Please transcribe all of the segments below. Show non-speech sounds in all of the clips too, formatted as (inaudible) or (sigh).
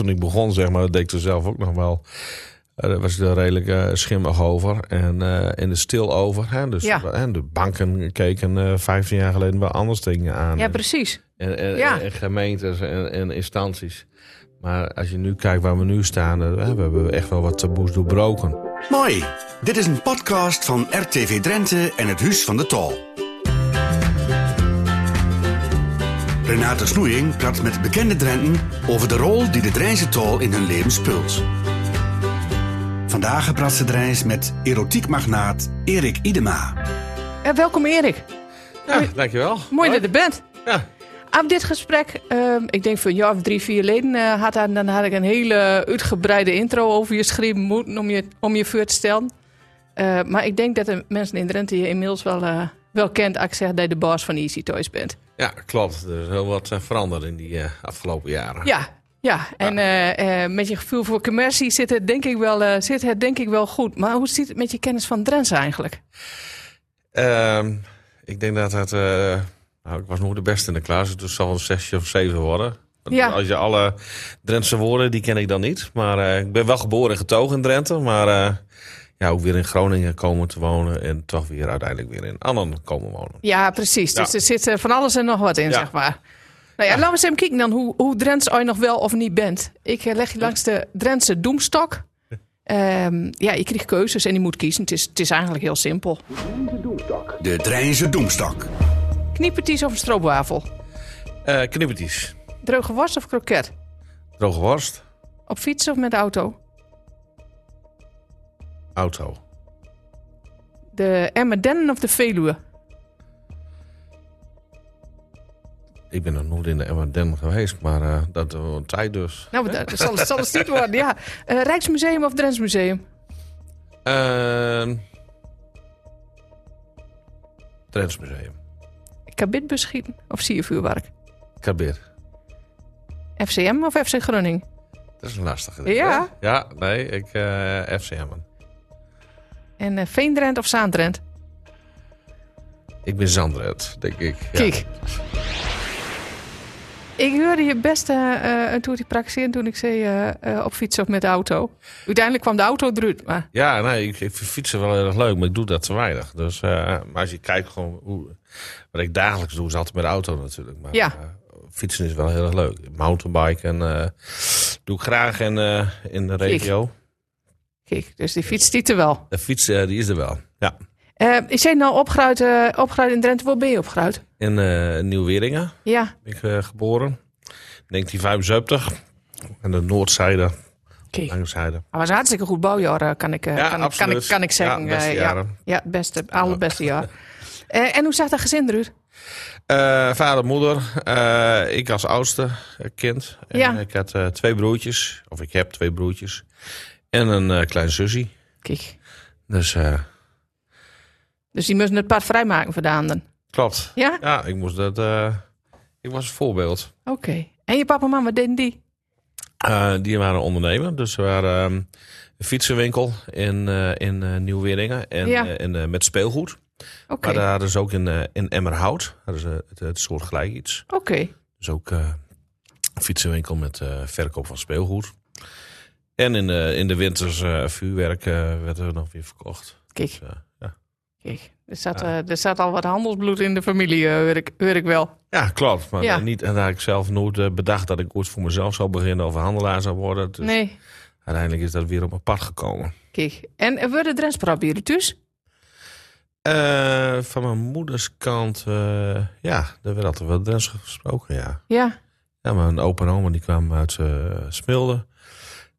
toen ik begon, zeg maar, dat deed ik er zelf ook nog wel. Uh, daar was er redelijk uh, schimmig over en, uh, en de stil over. Hè? Dus Ja. hè, de banken keken eh 15 jaar geleden wel anders dingen aan. Ja, En- precies. en, en, Ja. en gemeentes en, en instanties. Maar als je nu kijkt waar we nu staan, eh, we hebben echt wel wat taboes doorbroken. Mooi. Dit is een podcast van RTV Drenthe en het Huis van de Tol. Renate Snoeing praat met bekende Drenten over de rol die de Drijnse Tol in hun leven speelt. Vandaag praat ze Drijns met erotiekmagnaat Erik Idema. Eh, welkom Erik. Ja, dankjewel. Mooi dat je er bent. Ja, Aan dit gesprek, ehm, ik denk van ja, of drie, vier leden, eh, had, dan had ik een hele uitgebreide intro over je geschreven moeten om je, om je voor te stellen. Eh, maar ik denk dat de mensen in Drenthe je inmiddels wel, eh, wel kent als ik zeg dat je de baas van Easy Toys bent. ja, klopt. Er is heel wat eh, veranderd in die eh, afgelopen jaren. Ja, ja. en eh, met je gevoel voor commercie zit het, denk ik wel, zit het denk ik wel goed. Maar hoe zit het met je kennis van Drenthe eigenlijk? Ehm, ik denk dat het... nou, ik was nog de beste in de klas, dus het zal een zesje of zeven worden. Ja. Als je alle Drentse woorden, die ken ik dan niet. Maar ik ben wel geboren en getogen in Drenthe. Maar ja, ook weer in Groningen komen te wonen. En toch weer uiteindelijk weer in Annan komen wonen. Ja, precies. Ja. Dus er zit eh, van alles en nog wat in, Ja. zeg maar. Nou ja, laten we eens even kijken dan hoe, hoe Drents je nog wel of niet bent. Ik eh, leg je langs de Drentse doemstok. Ehm, ja, je krijgt keuzes en je moet kiezen. Het is, het is eigenlijk heel simpel. De Drijnse Doemstok. Kniepertjes of een stroopwafel? Eh knippertjes. Droge worst of kroket? Droge worst. Op fiets of met de auto? Auto. De Emmerdennen of de Veluwe? Ik ben nog nooit in de Emmerden geweest, maar eh, dat een tijd dus. Nou, dat zal, zal het niet worden, ja. Eh, Rijksmuseum of Drents Museum? Ehm Drents Museum. Kabitbus schieten of siervuurwerk? Kabir. FCM of FC Groningen? Dat is een lastige. Ja. hè? Ja, nee, ik eh FCM. En eh, Veendrent of Zaandrent? Ik ben Zandred, denk ik. Ja. Kijk. Ik hoorde je best eh een toertje praktiseren toen ik zei op fietsen of met de auto. Uiteindelijk kwam de auto eruit, maar Ja, nee, ik, ik vind fietsen wel heel erg leuk, maar ik doe dat te weinig. Dus, maar als je kijkt gewoon hoe, wat ik dagelijks doe, is altijd met de auto natuurlijk. Maar Ja. fietsen is wel heel erg leuk. Mountainbiken doe ik graag in, in de regio. Kijk, dus die fiets stiet er wel. De fiets eh, die is er wel. Ja. Eh is jij nou opgeruid, eh, opgeruid in Drenthe? Waar ben je opgeruid? In eh Nieuw-Weringen Ja, ben ik eh, geboren. 1975. Aan de noordzijde, kijk. lange zijde. Dat was een hartstikke goed bouwjaar, eh, kan ik, eh, Ja, kan, ik- kan, ik, kan ik zeggen. Ja, beste Eh, ja. jaren. ja, het beste, allerbeste jaar. (laughs) Eh, en hoe zag dat gezin eruit? Eh, vader, moeder. eh, ik als oudste eh, kind. En Ja. Ik had eh, twee broertjes. Of ik heb twee broertjes. En een eh, klein zusje. Kijk. Dus eh, Dus die moesten het pad vrijmaken voor de anderen. klopt. Ja? Ja, ik moest dat... eh, ik was een voorbeeld. Oké. En je papa en mama, wat deden die? Die waren ondernemer. Dus we waren ehm, een fietsenwinkel in, in Nieuw-Weringen. En, Ja. en met speelgoed. Oké. Maar daar hadden ze ook in, in Emmerhout. Hadden ze het, het soort gelijk iets. Oké. Dus ook een fietsenwinkel met verkoop van speelgoed. En in de, in de winters eh, vuurwerk eh, werd er nog weer verkocht. Kijk. Dus, eh, ja. Kijk, er zat, eh, er zat al wat handelsbloed in de familie, hoor, ik, hoor ik wel. ja, klopt. Maar Ja. niet, en daar had ik zelf nooit bedacht dat ik ooit voor mezelf zou beginnen of handelaar zou worden. Dus Nee, uiteindelijk is dat weer op mijn pad gekomen. kijk. En er worden Drents proberen dus? Eh, van mijn moeders kant, eh, ja, er werd altijd wel Drents gesproken, ja. Ja. Ja, mijn opa en oma die kwamen uit eh, Smilde.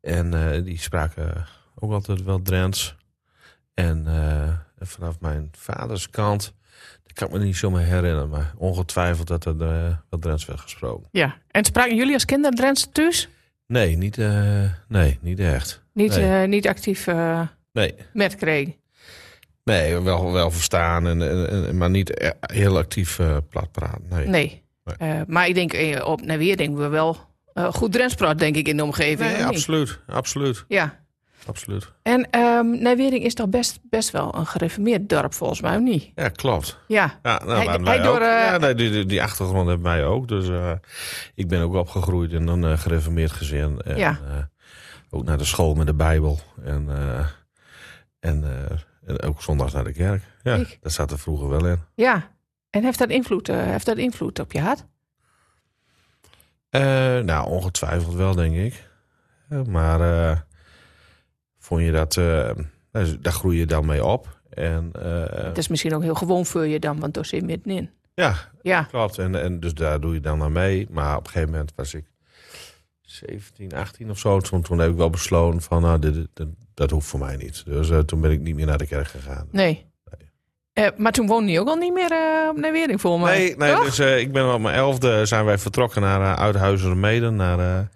En eh, die spraken ook altijd wel Drents. En eh, vanaf mijn vaders kant, dat kan ik me niet zo meer herinneren. Maar ongetwijfeld dat er eh, wel Drents werd gesproken. ja. En spraken jullie als kinderen Drents dus? Nee, niet, nee, niet echt. Niet, Nee. niet actief Nee, met kregen? nee wel, wel verstaan, en, en, en- maar niet eh, heel actief eh plat praten. Nee. Nee. Nee. Maar ik denk, op naar weer denken we wel eh, goed Drents praat, denk ik, in de omgeving. Nee, absoluut, absoluut. Ja. absoluut. En ehm Nijwering is toch best, best wel een gereformeerd dorp, volgens mij, of niet? Ja, klopt. Ja. Ja, nou, Hij- door, eh, ja nee, die, die, achtergrond hebben wij ook. Dus eh, ik ben ook opgegroeid in een gereformeerd gezin. En, Ja. ook naar de school met de Bijbel. En, en, en ook zondags naar de kerk. Ja, Kijk. dat zat er vroeger wel in. Ja. En heeft dat invloed, heeft dat invloed op je hart? Eh, nou, ongetwijfeld wel, denk ik. Maar eh, vond je dat... eh, nou, daar groei je dan mee op. En Het is misschien ook heel gewoon voor je dan, want daar zit je middenin. ja, Ja. Klopt, en, en dus daar doe je dan aan mee. Maar op een gegeven moment was ik 17, 18 of zo. Toen, toen heb ik wel besloten van, nou, dit, dit- dat hoeft voor mij niet. Dus toen ben ik niet meer naar de kerk gegaan. Nee. Eh, maar toen woonde je ook al niet meer eh op Nijwering, voor mij. Nee, nee Toch? dus eh, ik ben op mijn elfde zijn wij vertrokken naar uh, Uithuizen Meden. Naar,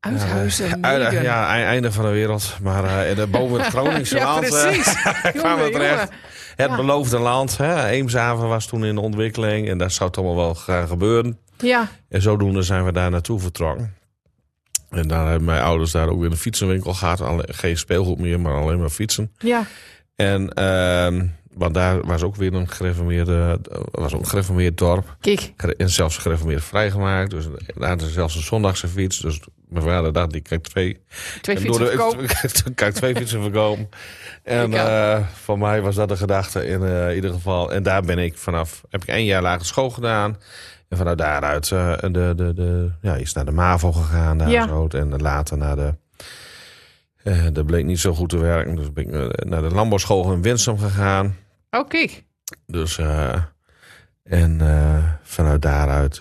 Uithuizen, (laughs) ja, ei- einde van de wereld. Maar de boven het (laughs) Groningse Ja, land precies. (laughs) kwamen we terecht. Het Ja. beloofde land. Hè. Eemshaven was toen in de ontwikkeling. En daar zou het allemaal wel gaan gebeuren. Ja, En zodoende zijn we daar naartoe vertrokken. En daar hebben mijn ouders daar ook weer een fietsenwinkel gehad. Geen speelgoed meer, maar alleen maar fietsen. ja. En ehm, want daar was ook weer een gereformeerde, was ook een gereformeerd dorp. Kijk. En zelfs gereformeerd vrijgemaakt. Dus daar hadden ze zelfs een zondagse fiets. Dus mijn vader dacht, die krijgt twee. Twee en fietsen verkopen. Toen (laughs) kan ik twee fietsen verkopen. En eh voor mij was dat de gedachte in eh, ieder geval. En daar ben ik vanaf, heb ik één jaar lagere school gedaan. En vanuit daaruit uh, de, de, de, ja, is naar de MAVO gegaan. Daar Ja. zo, en later naar de... Uh, dat bleek niet zo goed te werken. Dus ben ik uh, naar de landbouwschool in Winsum gegaan. Oh, kijk. Dus, uh, en vanuit daaruit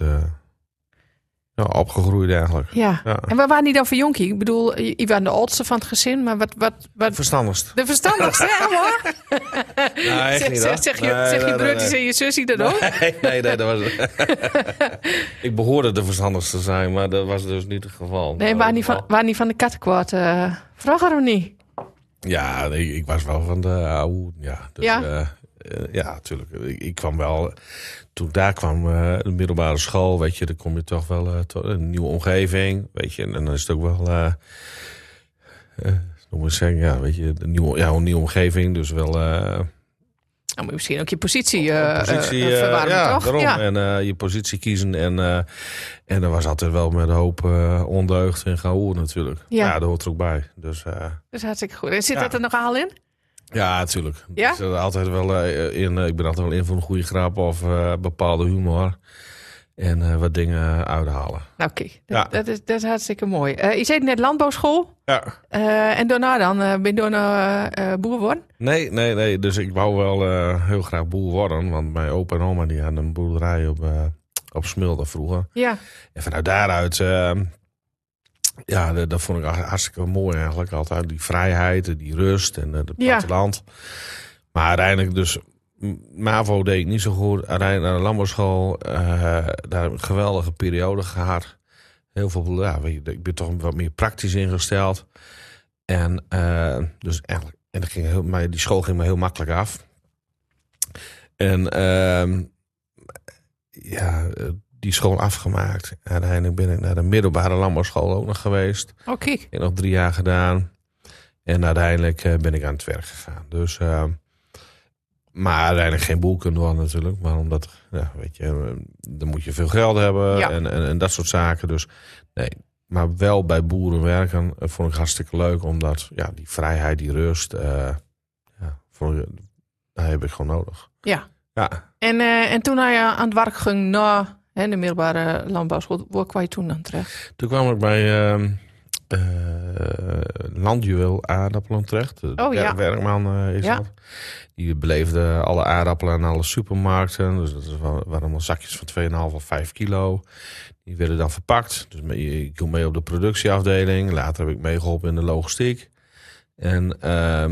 ja, opgegroeid eigenlijk. Ja. Ja. En waar waren die dan voor jonkie? Ik bedoel, je was de oudste van het gezin, maar wat... wat, wat... Verstandigst. De verstandigste, hè, hoor? (laughs) Nee, zeg, niet, zeg, je, Nee, zeg je nee, broertjes en je zusje dat ook? Nee, nee, dat was (laughs) Ik behoorde de verstandigste te zijn, maar dat was dus niet het geval. Nee, Maar waar in niet van, niet van de kattenkwaad. Uh, vraag er niet. Ja, nee, ik was wel van de oude. Ja, dus, Ja? eh, eh, ja, natuurlijk. Ik, ik kwam wel. Toen daar kwam, eh, de middelbare school, weet je, dan kom je toch wel tot een nieuwe omgeving, weet je, en dan is het ook wel. moet ik zeggen, ja, weet je, een nieuwe, ja, een nieuwe omgeving, dus wel. Dan moet je misschien ook je positie, uh, positie, verwarmen, ja, toch? Daarom. Ja. En je positie kiezen. En, en er was altijd wel met een hoop ondeugd en gehoor natuurlijk. Ja. Ja. dat hoort er ook bij. Dus is hartstikke goed. En zit Ja. dat er nog al in? ja, natuurlijk. Ja? Er altijd wel in. ik ben altijd wel in voor een goede grap of bepaalde humor. En eh, wat dingen uithalen. Nou, kijk. Dat, Ja. dat, is, dat is hartstikke mooi. Uh, je zit net landbouwschool. Ja. Uh, en daarna dan? Ben je daarna boer worden? Nee, nee, nee. Dus ik wou wel heel graag boer worden. Want mijn opa en oma die hadden een boerderij op, op Smilde vroeger. Ja. En vanuit daaruit, uh, ja, dat, dat, vond ik hartstikke mooi eigenlijk. Altijd die vrijheid, die rust en het Ja. platteland. Maar uiteindelijk dus, MAVO deed ik niet zo goed. Uiteindelijk naar de landbouwschool, daar heb ik een geweldige periode gehad. Heel veel, ja, weet je, ik ben toch wat meer praktisch ingesteld. En dus eigenlijk, en dat ging heel, maar die school ging me heel makkelijk af. En ja, die school afgemaakt. Uiteindelijk ben ik naar de middelbare landbouwschool ook nog geweest. Kijk. Ik heb nog drie jaar gedaan. En uiteindelijk ben ik aan het werk gegaan. Dus, maar uiteindelijk geen boelkunde worden natuurlijk. Maar omdat, ja, weet je, dan moet je veel geld hebben Ja. en, en, en dat soort zaken. Dus nee, maar wel bij boeren werken uh, vond ik hartstikke leuk. Omdat, ja, die vrijheid, die rust, uh, ja, vond ik, daar heb ik gewoon nodig. Ja. Ja. En, uh, en toen hij aan het werk ging na hè, de middelbare landbouwschool, waar kwam je toen dan terecht? Toen kwam ik bij uh, Landjuwel aardappelen terecht. De oh, ja. werkman uh, is ja. dat. Die beleefde alle aardappelen aan alle supermarkten. Dus dat waren allemaal zakjes van 2,5 of 5 kilo. Die werden dan verpakt. Dus ik kom mee op de productieafdeling. Later heb ik meegeholpen in de logistiek. En uh,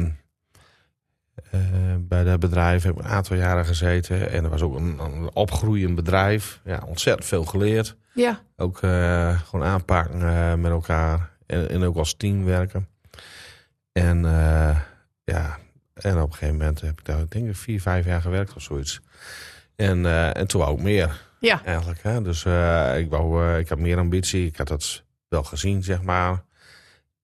uh, bij dat bedrijf heb ik een aantal jaren gezeten. En er was ook een, een opgroeiend bedrijf. Ja, ontzettend veel geleerd. Ja. Ook uh, gewoon aanpakken met elkaar. En, en, ook als team werken. En uh, ja, en op een gegeven moment heb ik daar ik denk ik vier, vijf jaar gewerkt of zoiets. En, en toen wou ik meer. Ja. Eigenlijk. Hè? Dus ik, wou, ik had meer ambitie. Ik had dat wel gezien, zeg maar.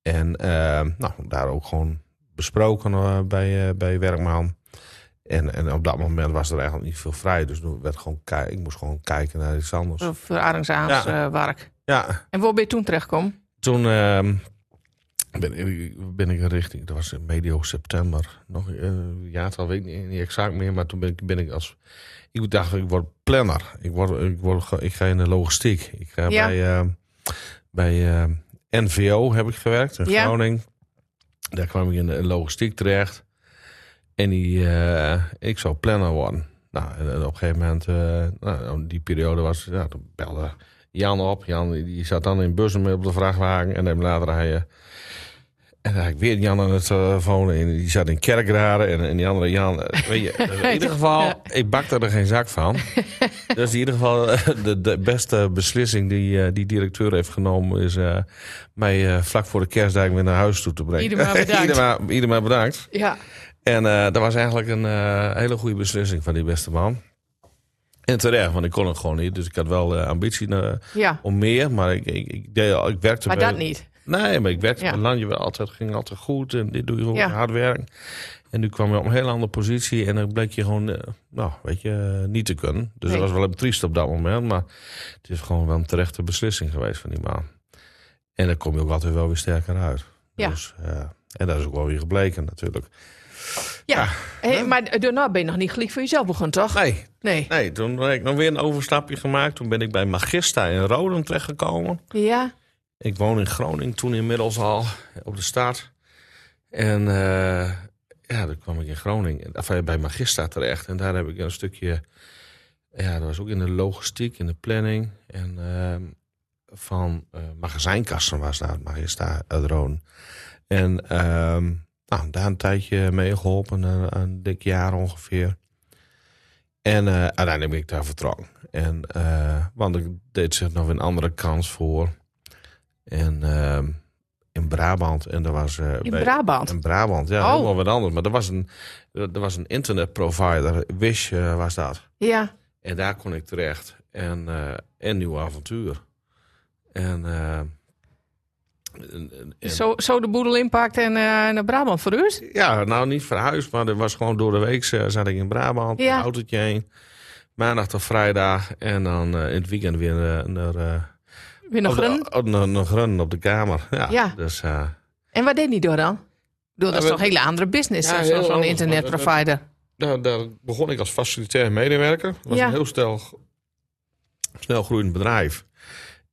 En eh, nou, daar ook gewoon besproken eh, bij, eh, bij Werkman. En, en op dat moment was er eigenlijk niet veel vrij. Dus toen werd gewoon ik moest gewoon kijken naar iets anders. Of Arendsaans Ja. eh, werk. Ja, En waar ben je toen terechtgekomen? Toen ehm, ben, ik- ben ik richting, dat was medio september, nog een jaartal weet ik niet, exact meer, maar toen ben ik, ben ik als, ik dacht ik word planner, ik, word, ik, word, ik ga in de logistiek. Ik ga Ja. bij, ehm, bij ehm, NVO heb ik gewerkt in Ja. Groningen. Daar kwam ik in de logistiek terecht en die, eh, ik zou planner worden. Nou, en, en op een gegeven moment, eh, nou, die periode was, ja, toen belde Jan op. Jan die zat dan in Bussum op de vrachtwagen. En dan later hij... eh, en dan had ik weer Jan aan het telefoon. En die zat in Kerkrade. En, en die andere Jan... eh, Weet je, (laughs) in ieder geval, ik bakte er geen zak van. (laughs) dus in ieder geval eh, de, de beste beslissing die eh, die directeur heeft genomen... is eh, mij eh, vlak voor de kerstdag weer naar huis toe te brengen. Ieder maar bedankt. (laughs) ieder, maar, ieder maar bedankt. Ja. En eh, dat was eigenlijk een eh, hele goede beslissing van die beste man. En terecht, want ik kon het gewoon niet. Dus ik had wel eh, ambitie ja. om meer. Maar ik, ik, ik, deed, ik werkte Maar bij- dat niet. Nee, maar ik werkte Ja. bij Landje wel altijd, ging altijd goed. En dit doe je gewoon Ja. hard werk. En nu kwam je op een hele andere positie. En dan bleek je gewoon, eh, nou, weet je, niet te kunnen. Dus Nee. dat was wel een triest op dat moment. Maar het is gewoon wel een terechte beslissing geweest van die man. En dan kom je ook altijd wel weer sterker uit. Ja. Dus, eh, en dat is ook wel weer gebleken natuurlijk. Ja. Hey, maar daarna ben je nog niet gelijk voor jezelf begonnen, toch? Nee, Nee. nee, toen heb ik nog weer een overstapje gemaakt. Toen ben ik bij Magista in Roden terechtgekomen. Ja. Ik woon in Groningen toen inmiddels al op de stad. En eh, ja, toen kwam ik in Groningen, enfin, bij Magista terecht. En daar heb ik een stukje, ja, dat was ook in de logistiek, in de planning. En ehm, van eh, magazijnkassen was daar, Magista uit Roden. En ehm, nou, daar een tijdje mee geholpen, een, een dik jaar ongeveer. En eh, uiteindelijk ben ik daar vertrokken. En, eh, want ik deed zich nog een andere kans voor. En ehm, in Brabant. En er was, eh, In bij- Brabant. In Brabant, ja. Oh. Helemaal wat anders. Maar er was een, er was een internetprovider. Wish was dat. Ja. En daar kon ik terecht. En een nieuw avontuur. En... en- en- en- Zo, zo de boedel inpakt en eh, naar Brabant verhuisd? ja, nou niet verhuisd, maar er was gewoon door de week eh, zat ik in Brabant, Ja. een autootje heen. Maandag tot vrijdag en dan eh, in het weekend weer naar, Weer nog op de- runnen? op- de kamer. Ja, Ja. Dus, En wat deed die door dan? Bedoel, dat is toch een hele andere business, Ja, zo'n anders, internetprovider. daar, daar begon ik als facilitair medewerker. Dat was Ja. een heel snel, snel groeiend bedrijf.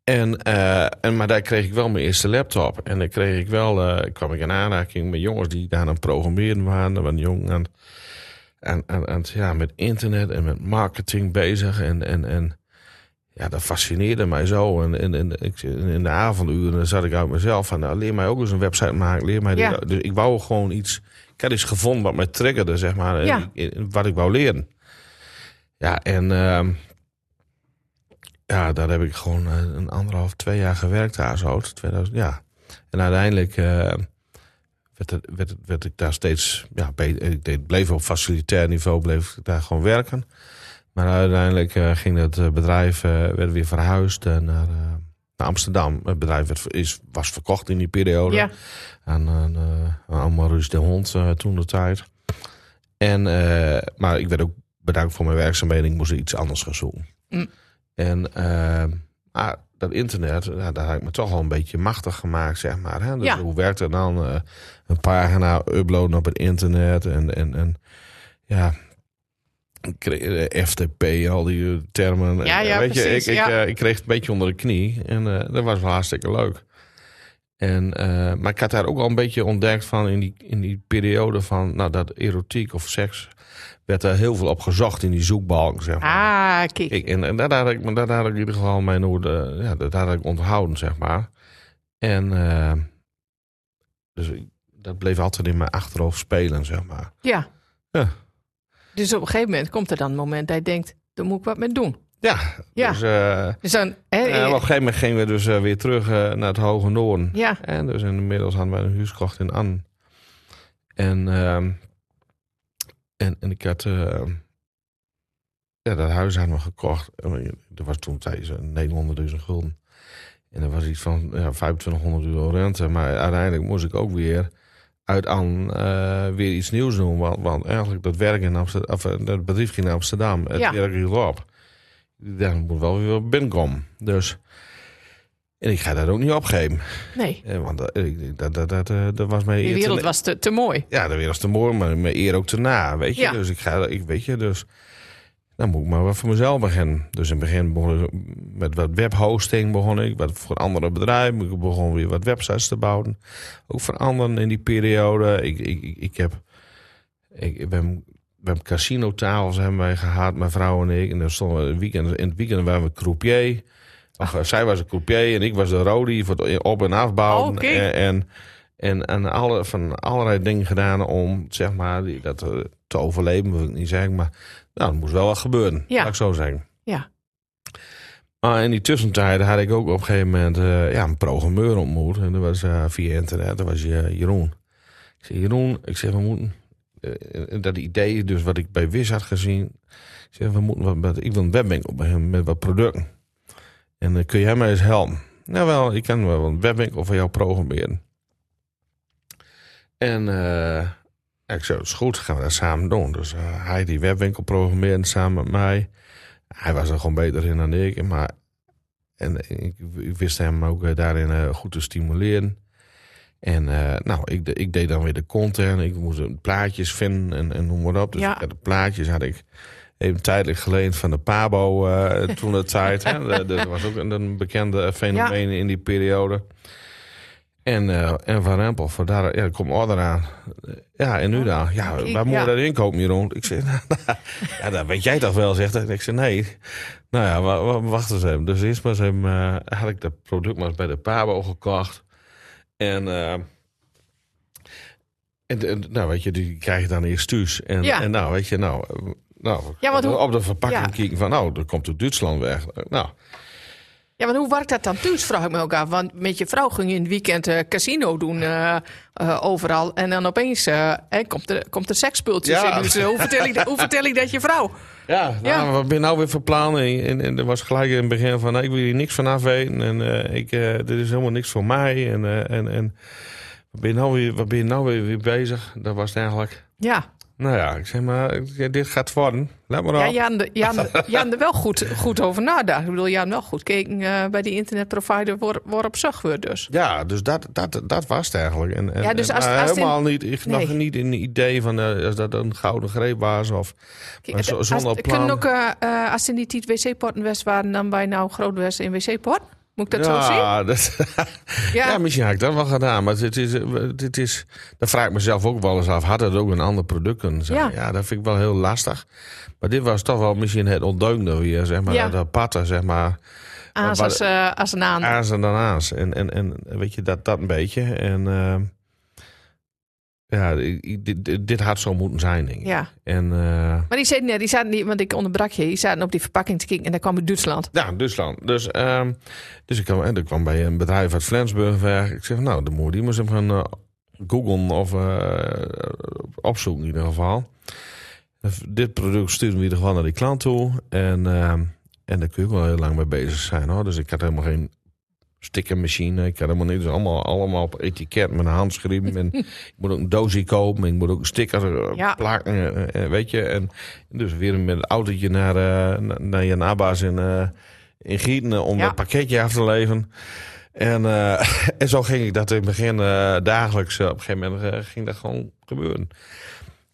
En, eh, en, maar daar kreeg ik wel mijn eerste laptop. En dan kreeg ik wel, eh, kwam ik in aanraking met jongens die daar aan het programmeren waren. Wat jong aan, aan, aan, ja, met internet en met marketing bezig. En, en, en ja, dat fascineerde mij zo. En, en, en ik, in de avonduren zat ik uit mezelf van, nou, leer mij ook eens een website maken. Leer mij. Ja. Dus ik wou gewoon iets, ik had iets gevonden wat mij triggerde, zeg maar. en Ja. ik- wat ik wou leren. Ja, en ehm, ja, daar heb ik gewoon eh, een anderhalf, twee jaar gewerkt daar zo. 2000, ja. En uiteindelijk eh, werd, het, werd, werd ik daar steeds, ja, beter. ik deed, bleef op facilitair niveau, bleef ik daar gewoon werken. Maar uiteindelijk eh, ging het eh, bedrijf eh, werd weer verhuisd eh, naar, eh, naar Amsterdam. Het bedrijf werd, is, was verkocht in die periode Ja. aan, aan, eh, aan Maurice de Hond eh, toen de tijd. En, eh, maar ik werd ook bedankt voor mijn werkzaamheden. Ik moest iets anders gaan zoeken. Mm. En maar dat internet, ja, daar heb ik me toch al een beetje machtig gemaakt, zeg maar. Hè? Dus Ja. hoe werkt het dan? eh, een pagina uploaden op het internet en, en, en ja... eh, FTP, al die termen. Ja, ja, weet je, ik, ik, ja. eh, ik kreeg het een beetje onder de knie. En dat was wel hartstikke leuk. En, eh, maar ik had daar ook al een beetje ontdekt van in die, in die periode van nou, dat erotiek of seks werd er heel veel op gezocht in die zoekbalk. Zeg maar. Ah, kijk. Ik, en en daar had ik, maar daar had ik in ieder geval mijn orde, ja, dat had ik onthouden, zeg maar. En eh, dus ik- dat bleef altijd in mijn achterhoofd spelen, zeg maar. Ja. Ja. Dus op een gegeven moment komt er dan een moment dat je denkt, daar moet ik wat mee doen. Ja, Ja. dus eh, Dus dan, hè, eh, op een gegeven moment gingen we dus eh, weer terug naar het Hoge Noorden. ja, En dus inmiddels hadden we een huis gekocht in Anne. En, ehm, en, en ik had... eh, ja, dat huis hadden we gekocht. Er was toen tijdens 900.000 gulden. En dat was iets van ja, 2500 euro rente. Maar uiteindelijk moest ik ook weer uit aan weer iets nieuws doen. Want, want eigenlijk dat werk in Amsterdam, of dat bedrijf ging naar Amsterdam. Het Ja. werk hield op. Daar moet wel weer binnenkomen. Dus, en ik ga dat ook niet opgeven. Nee, Eh, Want dat, ik- dat, dat, dat, eh, dat was mij die eer te- wereld was te, te mooi. Ja, de wereld is te mooi, maar mijn eer ook te na, weet je. Ja. Dus ik ga, ik weet je, dus dan moet ik maar wat voor mezelf beginnen. Dus in het begin begon ik met wat webhosting begon ik, wat voor andere bedrijven. Ik begon weer wat websites te bouwen. Ook voor anderen in die periode. Ik, ik, ik, ik heb, ik, ik ben, we hebben casino-tafels hebben wij gehad, mijn vrouw en ik. En dan stonden we het weekend, in het weekend waren we croupier. Of, eh, zij was een croupier en ik was de rodie voor het op- en afbouwen. Oh. En, en, en, en alle, van allerlei dingen gedaan om zeg maar, die, dat eh, te overleven, wil ik niet zeggen. Maar nou, dat moest wel wat gebeuren, Ja. laat ik zo zeggen. Ja. Maar in die tussentijden had ik ook op een gegeven moment eh, ja, een programmeur ontmoet. En dat was via internet, dat was Jeroen. Ik zei, Jeroen, ik zeg, we moeten... eh, dat idee, dus wat ik bij Wis had gezien. Ik we moeten wat, wil een webwinkel beginnen met wat producten. En eh, kun jij mij eens helpen? Nou wel, ik kan wel een webwinkel voor jou programmeren. En eh, ik zei, dat is goed, gaan we dat samen doen. Dus eh, hij die webwinkel programmeerde samen met mij. Hij was er gewoon beter in dan ik. Maar, en ik, ik wist hem ook eh, daarin eh, goed te stimuleren. En eh, nou, ik, ik deed dan weer de content. Ik moest plaatjes vinden en, en noem maar op. Dus Ja. de plaatjes had ik even tijdelijk geleend van de Pabo eh, (laughs) toen de tijd. Hè. Dat- was ook een, een bekende fenomeen in die periode. En, eh, en Van Rempel, voor daar, ja, komt order aan. Ja, en nu dan? Ja, waar moet je ja. dat inkopen, Jeroen? Ik zei, (laughs) ja, dat weet jij toch wel, zegt hij. Ik zei, nee. Nou ja, wa- wa- wacht eens even. Dus eerst maar eens even, had ik dat product maar eens bij de Pabo gekocht. En, eh, en, en, nou, weet je, die krijg je dan eerst thuis. En, Ja. en nou, weet je, nou, eh, nou Ja, want hoe- op de verpakking ja. kijken van, nou, dat komt uit Duitsland weg. Nou, Ja, maar hoe werkt dat dan thuis, vraag ik me ook af. Want met je vrouw ging je in het weekend eh, casino doen eh, eh, overal. En dan opeens komt, er, komt er sekspultjes Ja. in. Dus hoe, vertel ik, hoe vertel ik dat je vrouw? Ja, Ja. nou, wat ben je nou weer voor plannen? En, en er was gelijk in het begin van, nou, ik wil hier niks van af weten. En ik, dit is helemaal niks voor mij. En, en, en wat ben je nou weer, wat ben je nou weer, weer bezig? Dat was het eigenlijk. Ja, Nou ja, ik zeg maar, dit gaat worden. Laat maar op. ja Jan, de- Jan, (laughs) Jan er wel goed, goed over nadacht. Ik bedoel, Jan wel goed keken eh, bij die internetprovider waar, waar op zag wordt dus. Ja, dus dat, dat, dat was het eigenlijk. En, en, Ja, dus en, als- als het in- helemaal niet, ik nog Nee. niet in een idee van eh, als dat een gouden greep was. Of, zo- Als- zonder plan. Kunnen ook, eh, als ze niet die wc-potten west waren, dan bij nou groot west in wc-pot? Moet ik dat zo zien? ja, dat, Ja. Ja, misschien had ik dat wel gedaan. Maar dit is, eh, dit is, dat vraag ik mezelf ook wel eens af. Had het ook een ander product kunnen zijn? Ja. Ja, dat vind ik wel heel lastig. Maar dit was toch wel misschien het ondeugende weer, zeg maar. Ja. Dat patten, zeg maar. Aans Maar- als, eh, als een aan. Aans en dan aans. En, en, en weet je, dat, dat een beetje. En eh, ja, dit, dit, dit had zo moeten zijn, denk ik. Ja. En eh, Maar die zaten, die zaten niet, want ik onderbrak je. Die zaten op die verpakking te kijken en daar kwam uit Duitsland. ja, Duitsland. Dus, ehm, dus ik kwam, en ik kwam bij een bedrijf uit Flensburg weg. Ik zeg, nou, de moeder die moest hem gaan eh, googlen of eh, opzoeken in ieder geval. Dit product sturen we in ieder geval naar die klant toe. En, ehm, en daar kun je ook wel heel lang mee bezig zijn. Hoor. Dus ik had helemaal geen stickermachine. Ik had helemaal niet. Dus allemaal, allemaal op etiket met een handschrift. En (laughs) ik moet ook een doosje kopen. Ik moet ook een sticker eh, Ja. plakken. eh, eh, weet je. En dus weer met een autootje naar, na- naar Jan Abbas in, in Gieten om Ja. dat pakketje af te leveren. En, (laughs) en zo ging ik dat in het begin dagelijks. op een gegeven moment ging dat gewoon gebeuren.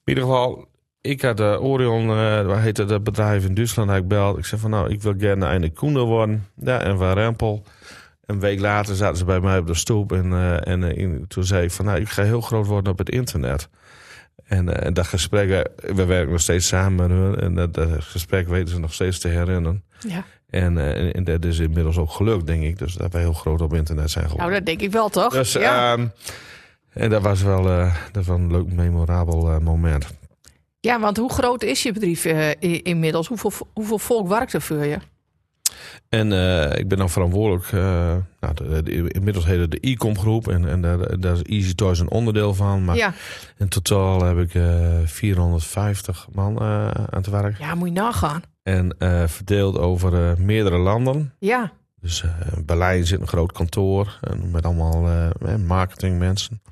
In ieder geval, ik had uh, Orion, waar heette dat bedrijf in Duitsland, had ik beld. Ik zei van nou, ik wil gerne een koender worden. Ja, en van Rempel. Een week later zaten ze bij mij op de stoep. En, eh, en eh, in- toen zei ik van nou, ik ga heel groot worden op het internet. En, eh, en dat gesprek, we werken nog steeds samen met hun. En dat, dat gesprek weten ze nog steeds te herinneren. Ja. En, en, en dat is inmiddels ook gelukt, denk ik. Dus dat wij heel groot op internet zijn geworden. Nou, dat denk ik wel, toch? Dus, ja. ehm, en dat was wel, dat was een leuk, memorabel moment. ja, want hoe groot is je bedrijf i- inmiddels? Hoeveel, hoeveel volk werkt er voor je? En eh, ik ben dan verantwoordelijk, eh, nou, de, de- inmiddels heet het de e-com groep. En, en daar, daar is Easy Toys een onderdeel van. Maar Ja. in totaal heb ik eh 450 man aan het werk. ja, moet je nagaan. En verdeeld over meerdere landen. Ja, Dus in Berlijn zit een groot kantoor en met allemaal marketingmensen.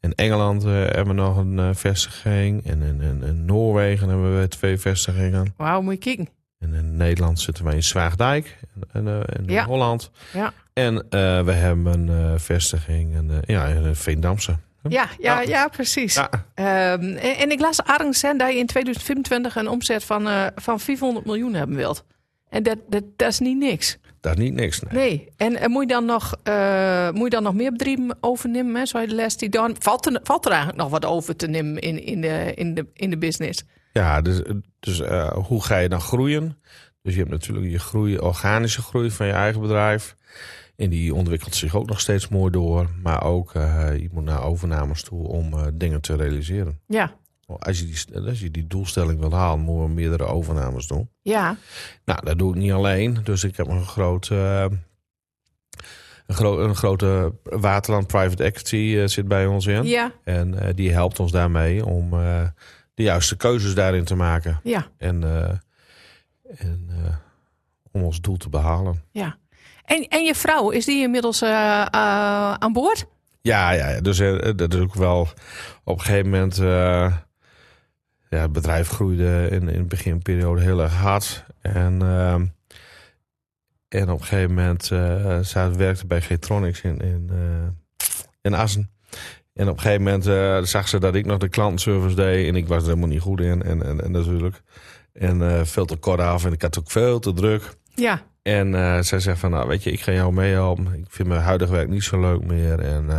In Engeland hebben we nog een vestiging. En in, in, in Noorwegen hebben we twee vestigingen. Wauw, moet je kijken. En in Nederland zitten wij in Zwaagdijk. En, en, eh, in Ja. Holland. Ja. En eh, we hebben een eh, vestiging in, eh, ja, in Veendamse. Ja, ja, Ja. ja, precies. Ja, Ehm, en, en ik las Arends dat je in 2025 een omzet van, eh, van 400 miljoen hebben wilt. En dat, dat, dat is niet niks. dat is niet niks. Nee. Nee. En, en moet, je dan nog, eh, moet je dan nog meer bedrijven overnemen? Hè? Je de les die dan. Valt er, valt er eigenlijk nog wat over te nemen in, in, de, in, de, in de business? Ja, dus, dus eh, hoe ga je dan groeien? Dus je hebt natuurlijk je groei, organische groei van je eigen bedrijf. En die ontwikkelt zich ook nog steeds mooi door. Maar ook, eh, je moet naar overnames toe om eh, dingen te realiseren. Ja. Als je, die, als je die doelstelling wilt halen, moet je meerdere overnames doen. Ja. Nou, dat doe ik niet alleen. Dus ik heb een groot... eh, een, gro een grote Waterland Private Equity zit bij ons in. Ja. En die helpt ons daarmee om de juiste keuzes daarin te maken. Ja. En, eh, en eh, om ons doel te behalen. Ja. En, en je vrouw, is die inmiddels eh, aan boord? Ja, ja, dus dat is ook wel op een gegeven moment. ja, het bedrijf groeide in, in de beginperiode heel erg hard. En, en op een gegeven moment. zij werkte bij Getronics in, in, in Assen. En op een gegeven moment eh, zag ze dat ik nog de klantenservice deed. En ik was er helemaal niet goed in. En, en, en natuurlijk. En eh, veel te kort af. En ik had ook veel te druk. Ja. En eh, zij zegt van, nou weet je, ik ga jou meehelpen. Ik vind mijn huidige werk niet zo leuk meer. En,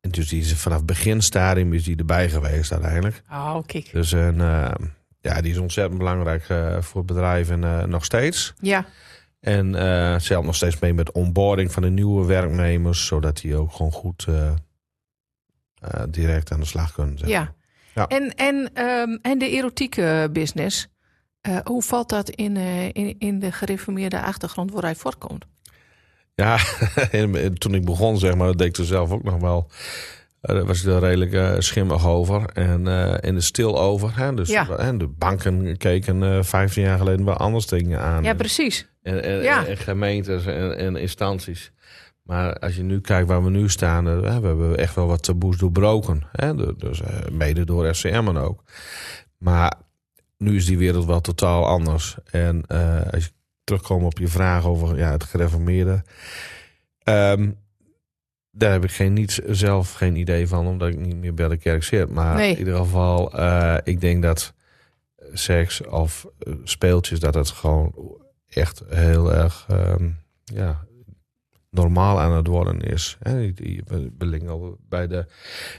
en dus die is vanaf beginstadium is die erbij geweest uiteindelijk. Oh, kijk. Dus en, ja, die is ontzettend belangrijk voor het bedrijf en nog steeds. Ja. En eh ze helpt nog steeds mee met onboarding van de nieuwe werknemers. Zodat die ook gewoon goed eh, eh, direct aan de slag kunnen. zeg. Ja. Ja. En, en, ehm, en de erotieke business, hoe valt dat in, in, in de gereformeerde achtergrond waar hij voortkomt? Ja, (laughs) en, en toen ik begon, zeg maar, dat deed ik er zelf ook nog wel. Eh, Daar was ik er redelijk eh, schimmig over en, eh en er stil over. Hè? Dus Ja. hè, de banken keken eh 15 jaar geleden wel anders dingen aan. Ja, precies. en, en, Ja. en gemeentes en, en instanties. Maar als je nu kijkt waar we nu staan, we hebben echt wel wat taboes doorbroken. Hè? De- Dus mede door FCM en ook. Maar nu is die wereld wel totaal anders. En als je terugkomt op je vraag over ja, het gereformeerde. ehm, daar heb ik geen, niet, zelf geen idee van, omdat ik niet meer bij de kerk zit. Maar Nee. in ieder geval, eh, ik denk dat seks of eh, speeltjes, dat het gewoon echt heel erg ehm, ja, normaal aan het worden is. Die- We liggen al bij de,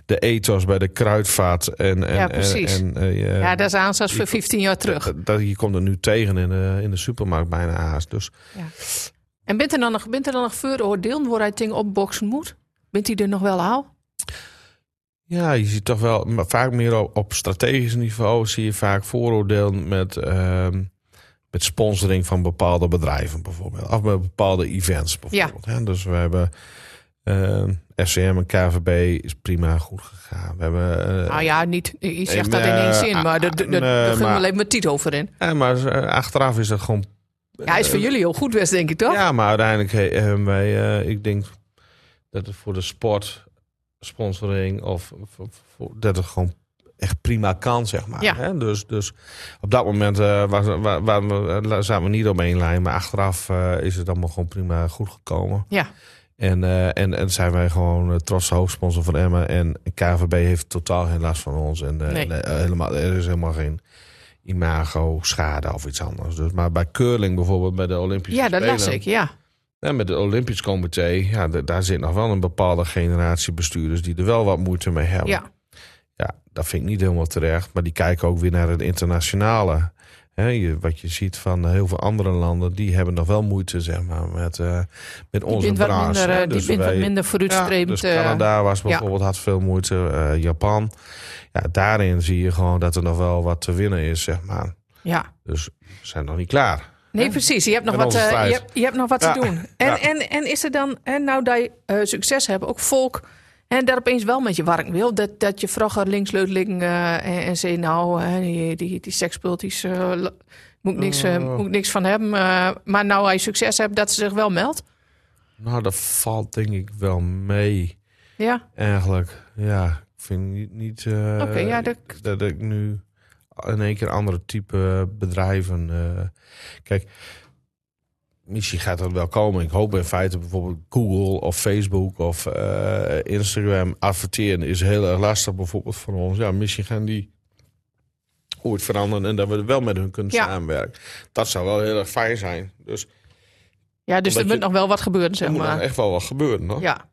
de ethos, bij de kruidvaart. En, en, Ja, precies. En, en, eh, je- Ja, dat is aanstaan voor die- 15 jaar terug. dat, je komt er nu tegen in de, in de supermarkt bijna haast. Dus En bent er dan nog, bent er dan nog vooroordelen waar hij dingen opboksen moet? Bent hij er nog wel al? ja, je ziet toch wel, maar vaak meer op, op strategisch niveau zie je vaak vooroordelen met, ehm, met sponsoring van bepaalde bedrijven bijvoorbeeld. Of met bepaalde events bijvoorbeeld. Hè? Dus we hebben ehm, FCM en KVB is prima goed gegaan. We hebben eh, Nou ja, niet. Je zegt dat in één zin, ah, maar daar ah, ging maar- even met Tiet over in. ja, maar eh, achteraf is dat gewoon Ja, is voor jullie heel goed best, denk ik, toch? Ja, maar uiteindelijk he- hebben wij, eh, ik denk dat het voor de sport, sponsoring of voor, voor- dat het gewoon echt prima kan, zeg maar. Ja. Hè? Dus, dus op dat moment eh, was, wa- wa- wa- zaten we niet op één lijn, maar achteraf eh, is het allemaal gewoon prima goed gekomen. Ja. En, eh, en, en zijn wij gewoon uh, trots hoofdsponsor van Emma. En KVB heeft totaal geen last van ons. En eh, Nee. eh, helemaal, er is helemaal geen imago, schade of iets anders. Dus, maar bij curling bijvoorbeeld, bij de Olympische Ja, dat Spelen... las ik, ja. Ja, met het Olympisch Comité, ja, daar zit nog wel een bepaalde generatie bestuurders die er wel wat moeite mee hebben. Ja, Ja, dat vind ik niet helemaal terecht. Maar die kijken ook weer naar het internationale. Je, wat je ziet van heel veel andere landen, die hebben nog wel moeite zeg maar, met, eh, met die onze wat branche. minder, hè. eh, die Dus bent wat minder vooruitstrevend. ja, dus eh, Canada was ja. bijvoorbeeld, had veel moeite. Japan. Ja, daarin zie je gewoon dat er nog wel wat te winnen is, zeg maar. ja. Dus we zijn nog niet klaar. Nee, precies. Je hebt nog wat, eh, je hebt, je hebt nog wat Ja. te doen. En, Ja. en, en is er dan, en nou dat je eh, succes hebt, ook volk en daar opeens wel met je warm wil, dat, dat je vroeger links leut liggen eh, en, en zei nou, hè, die, die, die sekspultjes, Moet ik niks, Oh. moet ik niks van hebben. maar nou hij succes hebt, dat ze zich wel meldt. Nou, dat valt denk ik wel mee. Ja, Eigenlijk, ja. Ik vind niet, niet Oké, ja, dat- dat ik nu in één keer andere type bedrijven... eh, kijk, misschien gaat dat wel komen. Ik hoop in feite bijvoorbeeld Google of Facebook of eh, Instagram adverteren is heel erg lastig bijvoorbeeld voor ons. Ja, misschien gaan die ooit veranderen en dat we wel met hun kunnen Ja. samenwerken. Dat zou wel heel erg fijn zijn. Dus ja dus er moet nog wel wat gebeuren, er zeg moet nog maar. echt wel wat gebeuren, hoor. Ja.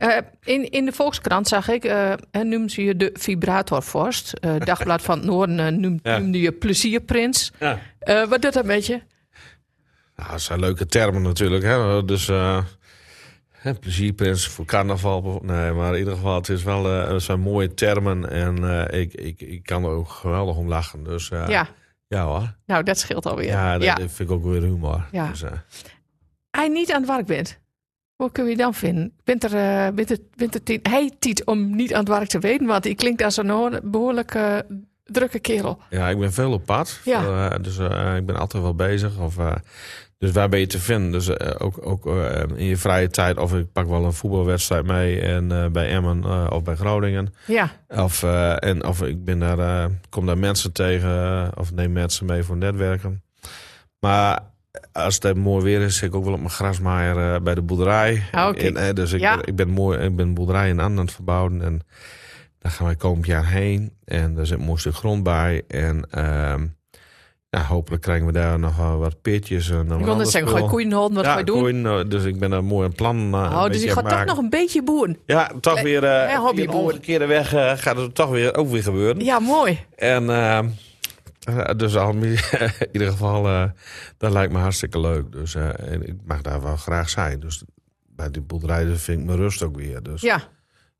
Eh, in, in de Volkskrant zag ik, noemde ze je de vibratorvorst. Eh (laughs) Dagblad van het Noorden Ja. noemde je plezierprins. Ja. Wat doet dat met je? Nou, dat zijn leuke termen natuurlijk. Hè? Dus plezierprins voor carnaval. Nee, maar in ieder geval, het, is wel, het zijn mooie termen. En ik, ik, ik kan er ook geweldig om lachen. Dus Ja, ja hoor. nou dat scheelt alweer. Ja, dat, ja. vind ik ook weer humor. Ja. Dus, Hij niet aan het werk bent. Hoe kun je dan vinden? Er, eh, het, bent het tien- hij tiet om niet aan het werk te weten, want hij klinkt als een hoor- behoorlijk eh, drukke kerel. ja, ik ben veel op pad. Ja. Eh, dus eh, ik ben altijd wel bezig. Of, dus waar ben je te vinden? Dus ook, ook in je vrije tijd. Of ik pak wel een voetbalwedstrijd mee. En bij Emmen of bij Groningen. Ja, Of, en, of ik ben daar, kom daar mensen tegen of neem mensen mee voor netwerken. Maar als het mooi weer is, zit ik ook wel op mijn grasmaaier eh, bij de boerderij. Ah. En, eh, dus ik, Ja. ben, ik, ben mooi, ik ben boerderij in Anden aan het verbouwen. En daar gaan wij komend jaar heen. En er zit een mooi stuk grond bij. En ehm, ja, hopelijk krijgen we daar nog wel wat peertjes. En ik wil net zeggen, gooi koeien houden, wat ja, ga je doen? koeien, eh, dus ik ben daar mooi een plan uh, Oh, dus je gaat toch nog een beetje boeren. Ja, toch Le- weer... Uh, hobbyboer. via een omgekeerde weg eh, gaat het toch weer, ook weer gebeuren. Ja, mooi. En eh, eh, (laughs) dus al, (laughs) in ieder geval, eh, dat lijkt me hartstikke leuk. Dus eh, en ik mag daar wel graag zijn. Dus bij die boerderij dus vind ik mijn rust ook weer. Dus Ja,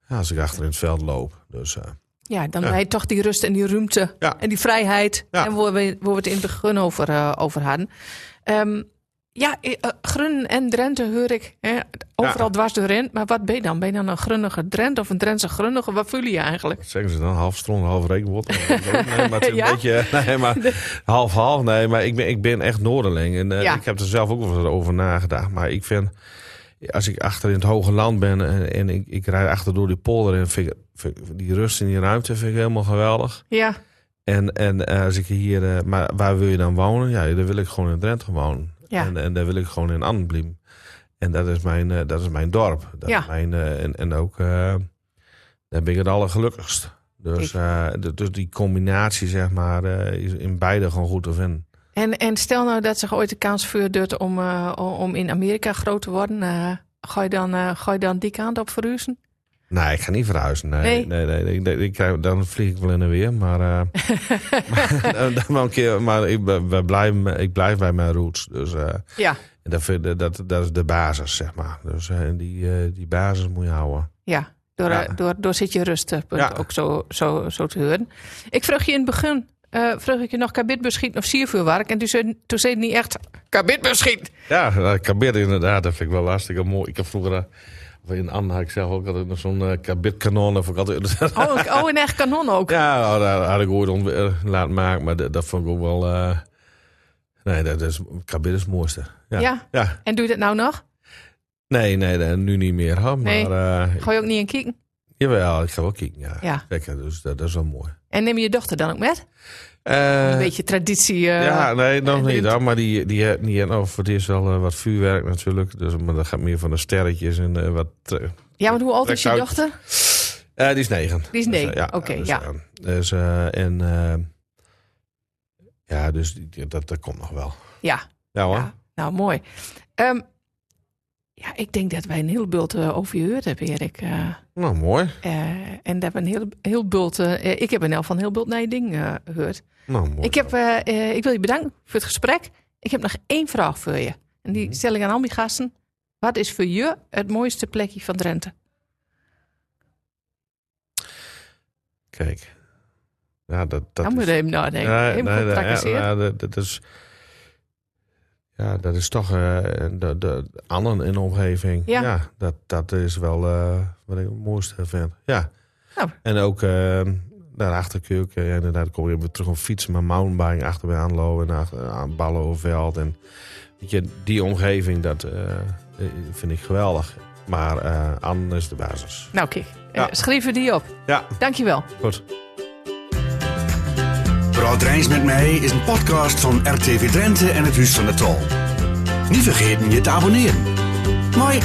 ja, als ik achter in het veld loop. Dus eh, ja dan Ja. toch die rust en die ruimte Ja. en die vrijheid. En waar we, waar we het in het begin over, over hadden. Ehm, ja, eh, eh, Grunnen en Drenthe hoor ik hè, overal dwars doorheen. Maar wat ben je dan? Ben je dan een Grunnige Drent of een Drentse Grunnige? Wat voel je eigenlijk? wat zeggen ze dan? Half stront, half rekenbot. nee, maar het is een (laughs) Ja? beetje... Nee, maar (laughs) half-half. Nee, maar ik ben, ik ben echt Noorderling. En eh, Ja. ik heb er zelf ook wel eens over nagedacht. Maar ik vind... Als ik achter in het hoge land ben en, en ik, ik rijd achter door die polder... en vind die rust in die ruimte vind ik helemaal geweldig. Ja, En, en als ik hier, maar waar wil je dan wonen? Ja, daar wil ik gewoon in Drenthe wonen. Ja. En, en daar wil ik gewoon in Annenbliem. En dat is mijn, eh, dat is mijn dorp. Dat Ja. is mijn, eh, en, en ook, eh, daar ben ik het allergelukkigst. Dus, dus die combinatie, zeg maar, is in beide gewoon goed te vinden. En, en stel nou dat zich ooit de kans voordoet om, om in Amerika groot te worden. ga, je dan, ga je dan die kant op verhuizen? Nee, ik ga niet verhuizen. Nee, Nee? nee, nee, nee, ik- dan vlieg ik wel in en weer. Maar, eh, (laughs) (laughs) maar, dan wel een keer, maar ik, blijven, ik blijf bij mijn roots. Dus eh, Ja, dat, dat, dat is de basis, zeg maar. Dus eh, die, die basis moet je houden. ja. Door, Ja. door, door zit je rustpunt Ja. ook zo, zo, zo te horen. Ik vroeg je in het begin, vroeg ik je nog kabit of siervuurwerk. En toen zei, toen zei het niet echt kabit beschieten. Ja, uh, kabit inderdaad, dat vind ik wel hartstikke mooi. Ik heb vroeger, in Anne had ik zelf ook altijd nog zo'n eh kabitkanon. Vond ik altijd... (laughs) Oh, ik- oh, een echt kanon ook. ja, dat had ik ooit ont- eh, laten maken, maar dat, dat vond ik ook wel... eh, nee, dat is, kabit is het mooiste. Ja. Ja. ja. En doe je dat nou nog? Nee, nee, nee, nu niet meer. Hè, maar Nee. Ga je ook niet in kijken? jawel, ik ga wel kijken. Ja, Ja. Zeker, dus dat, dat is wel mooi. En neem je je dochter dan ook met? Eh, Een beetje traditie. eh, ja, nee, nog en niet. hoor. Maar die, die, die, voor het eerst wel eh, wat vuurwerk natuurlijk. Dus, maar dat gaat meer van de sterretjes en eh, wat... eh, Ja, maar hoe oud is je dochter? eh, die is negen. Die is Dus, eh, negen, oké, dus, ja. eh, dus, eh, en... eh, ja, dus die- dat, dat komt nog wel. Ja. Ja hoor. Ja, nou, mooi. Ehm, ja, ik denk dat wij een heel bult eh, over je gehoord hebben, Erik. Eh, Nou, mooi. eh, en dat we een heel, heel bult... eh, ik heb een elf van heel bult naar je ding eh, gehoord. Nou, mooi. Ik, heb, eh, eh, ik wil je bedanken voor het gesprek. Ik heb nog één vraag voor je. En die Mhm. stel ik aan al mijn gasten. Wat is voor je het mooiste plekje van Drenthe? Kijk. Ja, dat, dat Dan moet is... je even nadenken. Nee, Helemaal nee, goed nee, ja, ja, dat, dat is... Ja, dat is toch eh, de, de Annen in de omgeving. Ja. dat, dat is wel wat ik het mooiste vind. Ja. Nou. En ook, eh, naar de achterkeuken. Ja, inderdaad, kom je weer terug op fietsen, maar mountainbiking achter bij aanlopen en achter, aan ballen over veld. En weet je, die omgeving, dat eh, vind ik geweldig. Maar eh Anne is de basis. Nou, kijk. Ja. Eh, schrijven die op. Ja, Dankjewel. goed. Rijns met mij is een podcast van RTV Drenthe en het Huis van de Tol. Niet vergeten je te abonneren. Mooi.